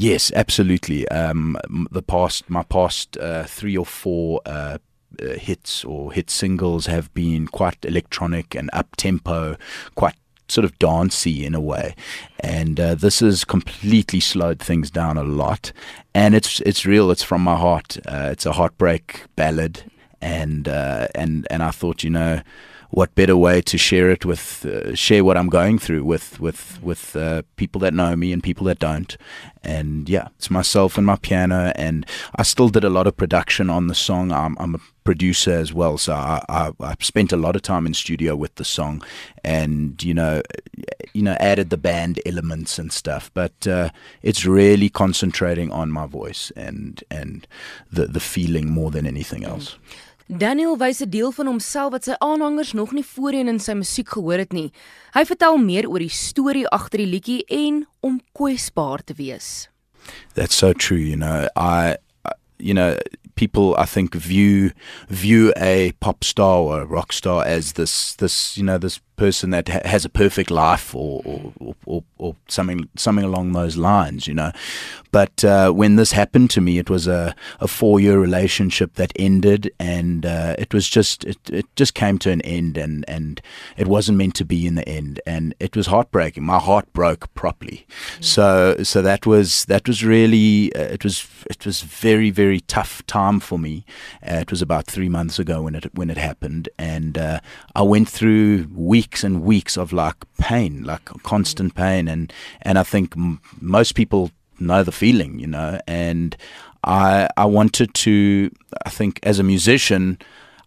Yes, absolutely. Um, the past, my past uh, three or four uh, uh, hits or hit singles have been quite electronic and up tempo, quite sort of dancey in a way, and uh, this has completely slowed things down a lot. And it's it's real. It's from my heart. Uh, it's a heartbreak ballad, and uh, and and I thought, you know what better way to share it with uh, share what I'm going through with with with uh, people that know me and people that don't. And yeah it's myself and my piano and I still did a lot of production on the song. I'm, I'm a producer as well so I, I, I spent a lot of time in studio with the song and you know you know added the band elements and stuff. But uh, it's really concentrating on my voice and and the the feeling more than anything else. Mm. Daniel wys 'n deel van homself wat sy aanhangers nog nie voorheen in sy musiek gehoor het nie. Hy vertel meer oor die storie agter die liedjie en om kwesbaar te wees. That's so true, you know. I you know, people I think view view a pop star or a rock star as this this you know this person that ha- has a perfect life or or, or or, something something along those lines, you know. But uh, when this happened to me, it was a, a four year relationship that ended, and uh, it was just it, it just came to an end, and, and it wasn't meant to be in the end, and it was heartbreaking. My heart broke properly. Mm. So so that was that was really uh, it was it was very very tough time for me. Uh, it was about three months ago when it when it happened, and uh, I went through weeks and weeks of like pain, like constant pain and and I think m- most people know the feeling, you know. And I I wanted to. I think as a musician.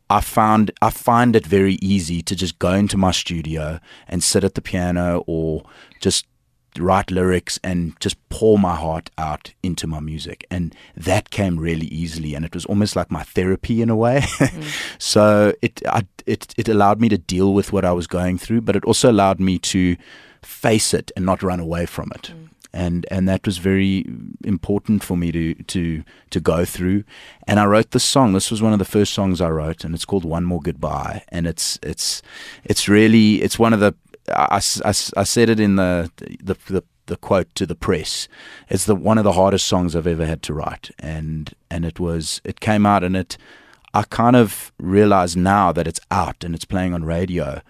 I found I find it very easy to just go into my studio and sit at the piano or just write lyrics and just pour my heart out into my music and that came really easily and it was almost like my therapy in a way mm. so it I, it it allowed me to deal with what I was going through but it also allowed me to face it and not run away from it. Mm. And and that was very important for me to to to go through. And I wrote this song. This was one of the first songs I wrote, and it's called "One More Goodbye." And it's it's it's really it's one of the I, I, I said it in the, the the the quote to the press. It's the one of the hardest songs I've ever had to write, and and it was it came out and it. I kind of realize now that it's out and it's playing on radio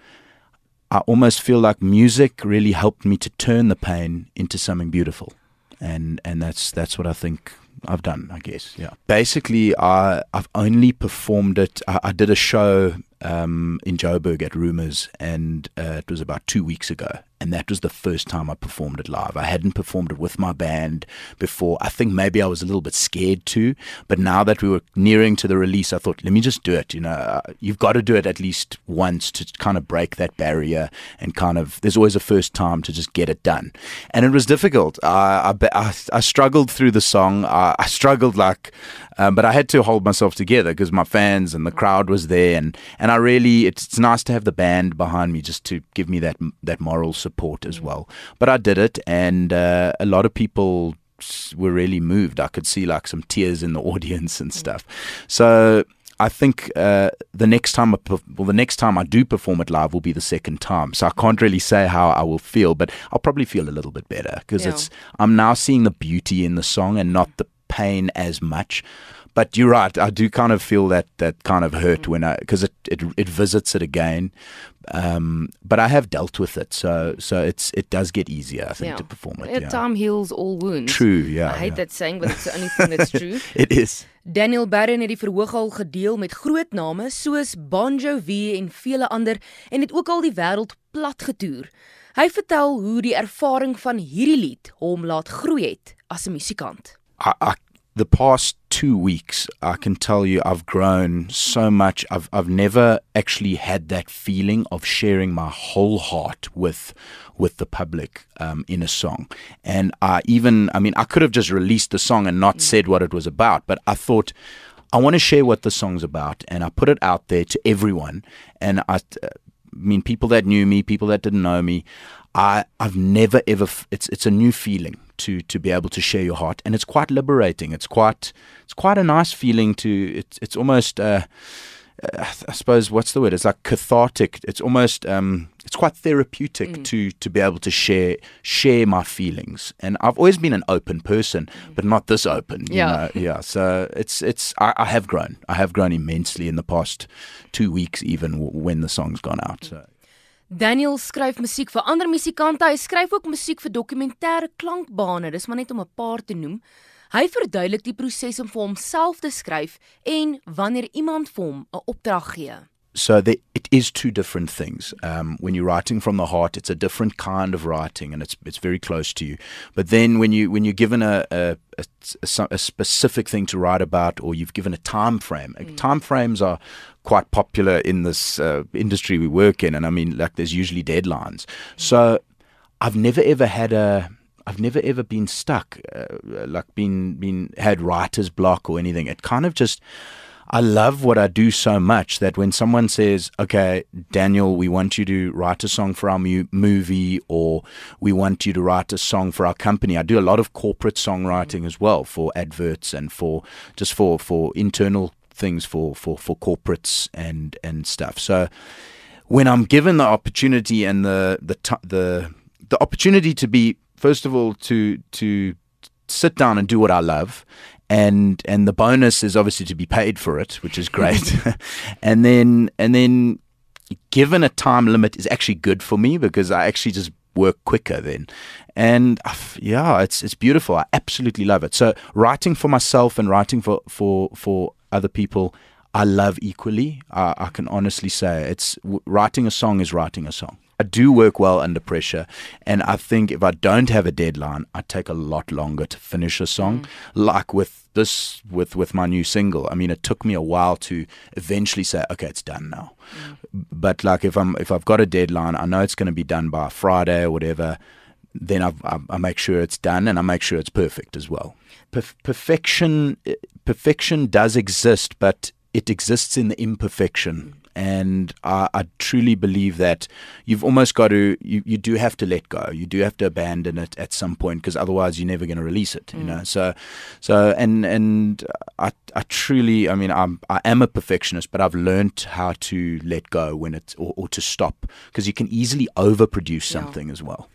I almost feel like music really helped me to turn the pain into something beautiful, and and that's that's what I think I've done. I guess, yeah. Basically, I I've only performed it. I, I did a show um, in Joburg at Rumors, and uh, it was about two weeks ago. And that was the first time I performed it live. I hadn't performed it with my band before. I think maybe I was a little bit scared too. But now that we were nearing to the release, I thought, let me just do it. You know, uh, you've got to do it at least once to kind of break that barrier and kind of, there's always a first time to just get it done. And it was difficult. I, I, I struggled through the song. I, I struggled like, um, but I had to hold myself together because my fans and the crowd was there, and, and I really it's, it's nice to have the band behind me just to give me that that moral support as mm. well. But I did it, and uh, a lot of people were really moved. I could see like some tears in the audience and mm. stuff. So I think uh, the next time I well, the next time I do perform it live will be the second time. So I can't really say how I will feel, but I'll probably feel a little bit better because yeah. it's I'm now seeing the beauty in the song and not the pain as much. But you're right. I do kind of feel that that kind of hurt when I because it, it it visits it again. Um, but I have dealt with it, so so it's it does get easier. I think yeah. to perform it. Yeah. Time heals all wounds. True. Yeah. I hate yeah. that saying, but it's the only thing that's true. it is. Daniel Barren het die verhoog al gedeel met groot name soos Bon Jovi en vele ander en het ook al die wêreld plat getoer. Hy vertel hoe die ervaring van hierdie lied hom laat groei het as 'n musikant. I, I the past two weeks, I can tell you I've grown so much. I've I've never actually had that feeling of sharing my whole heart with with the public um, in a song. And I even, I mean, I could have just released the song and not mm. said what it was about, but I thought I want to share what the song's about, and I put it out there to everyone. And I, uh, mean, people that knew me, people that didn't know me. I I've never ever. It's it's a new feeling to to be able to share your heart, and it's quite liberating. It's quite it's quite a nice feeling to. It's it's almost. Uh, I suppose what's the word? It's like cathartic. It's almost um, it's quite therapeutic mm. to to be able to share share my feelings. And I've always been an open person, but not this open. yeah, know? yeah. So it's it's I, I, have grown. I have grown immensely in the past two weeks, even when the song's gone out. So. Daniel skryf musiek vir ander musikante. Hy skryf ook musiek vir dokumentêre klankbane. Dis maar net om 'n paar te noem. Hy verduidelik die proses om vir homself te skryf en wanneer iemand vir hom 'n opdrag gee. So the, it is two different things. Um, when you're writing from the heart, it's a different kind of writing, and it's it's very close to you. But then when you when you're given a a, a, a specific thing to write about, or you've given a time frame, mm. time frames are quite popular in this uh, industry we work in, and I mean like there's usually deadlines. Mm. So I've never ever had a I've never ever been stuck, uh, like been been had writer's block or anything. It kind of just I love what I do so much that when someone says, "Okay, Daniel, we want you to write a song for our mu- movie," or "We want you to write a song for our company," I do a lot of corporate songwriting as well for adverts and for just for for internal things for for for corporates and and stuff. So when I'm given the opportunity and the the t- the the opportunity to be first of all to to sit down and do what I love. And and the bonus is obviously to be paid for it which is great. And then and then given a time limit is actually good for me because I actually just work quicker then. And uh, yeah it's it's beautiful. I absolutely love it. So writing for myself and writing for for for other people I love equally. I, I can honestly say it's writing a song is writing a song I do work well under pressure. And I think if I don't have a deadline, I take a lot longer to finish a song. Mm. Like with this, with, with my new single. I mean, it took me a while to eventually say, okay, it's done now. Mm. But like if I'm, if I've got a deadline, I know it's going to be done by Friday or whatever. Then I, I, I make sure it's done and I make sure it's perfect as well. Per- perfection, eh, perfection does exist, but it exists in the imperfection. And I, I, truly believe that you've almost got to you, you do have to let go you do have to abandon it at some point because otherwise you're never going to release it mm. you know so so and and I, I truly I mean I'm I am a perfectionist but I've learned how to let go when it's or, or to stop because you can easily overproduce something yeah. as well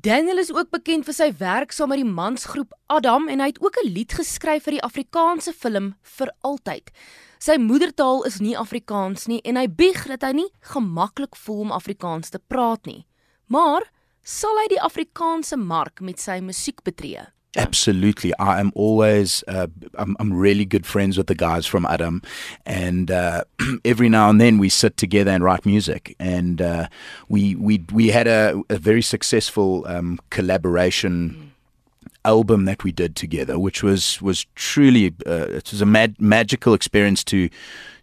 Daniel is ook bekend vir sy werk saam met die mansgroep Adam en hy het ook 'n lied geskryf vir die Afrikaanse film vir altyd. Sy moedertaal is nie Afrikaans nie en hy bieg dat hy nie gemaklik voel om Afrikaans te praat nie. Maar sal hy die Afrikaanse mark met sy musiek betree? Absolutely. I am always, uh, I'm, I'm, really good friends with the guys from Adam. And uh, every now and then we sit together and write music. And uh, we, we, we had a, a very successful um, collaboration. Mm album that we did together, which was was truly uh, it was a mad, magical experience to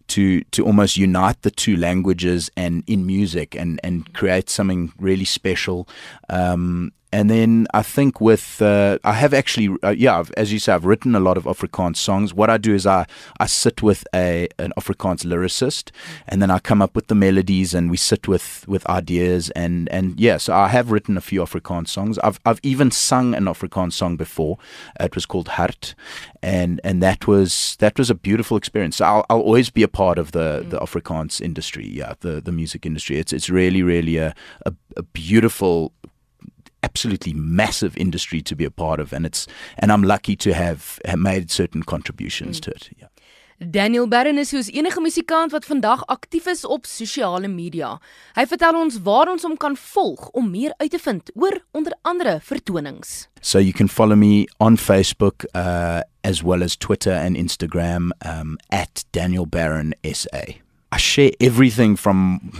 to to almost unite the two languages and in music and and create something really special. Um, and then I think with uh, I have actually uh, yeah as you say I've written a lot of Afrikaans songs. What I do is I I sit with a an Afrikaans lyricist, and then I come up with the melodies, and we sit with with ideas, and and yeah. So I have written a few Afrikaans songs. I've I've even sung an Afrikaans song before. It was called Hart, and and that was that was a beautiful experience. So I'll I'll always be a part of the mm. the Afrikaans industry. Yeah, the the music industry. It's it's really really a, a, a beautiful absolutely massive industry to be a part of and it's and I'm lucky to have, have made certain contributions mm. to it. Yeah. Daniel Barron is soos enige musikant wat vandag aktief is op sosiale media. Hy vertel ons waar ons hom kan volg om meer uit te vind oor onder andere vertonings. So you can follow me on Facebook uh as well as Twitter and Instagram um @danielbarron.sa. I share everything from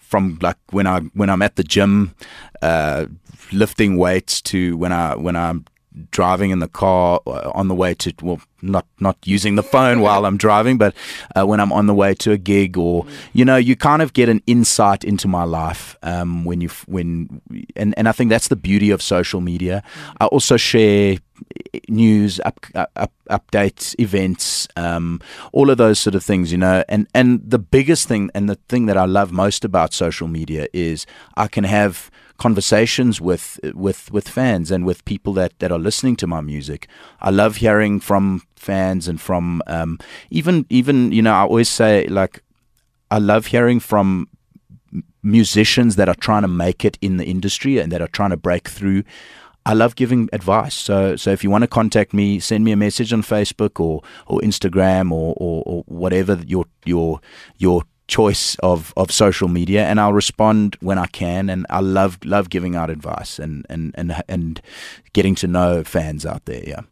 from like when I when I'm at the gym uh lifting weights to when I when I'm driving in the car uh, on the way to well not not using the phone while I'm driving but uh, when I'm on the way to a gig or you know you kind of get an insight into my life um, when you when and and I think that's the beauty of social media. I also share news up, up updates events um, all of those sort of things you know and and the biggest thing and the thing that I love most about social media is I can have conversations with with with fans and with people that that are listening to my music. I love hearing from fans and from um, even even you know I always say like I love hearing from musicians that are trying to make it in the industry and that are trying to break through. I love giving advice. So, so if you want to contact me, send me a message on Facebook or, or Instagram or, or, or whatever your your your choice of, of social media, and I'll respond when I can. And I love love giving out advice and and and and getting to know fans out there. Yeah.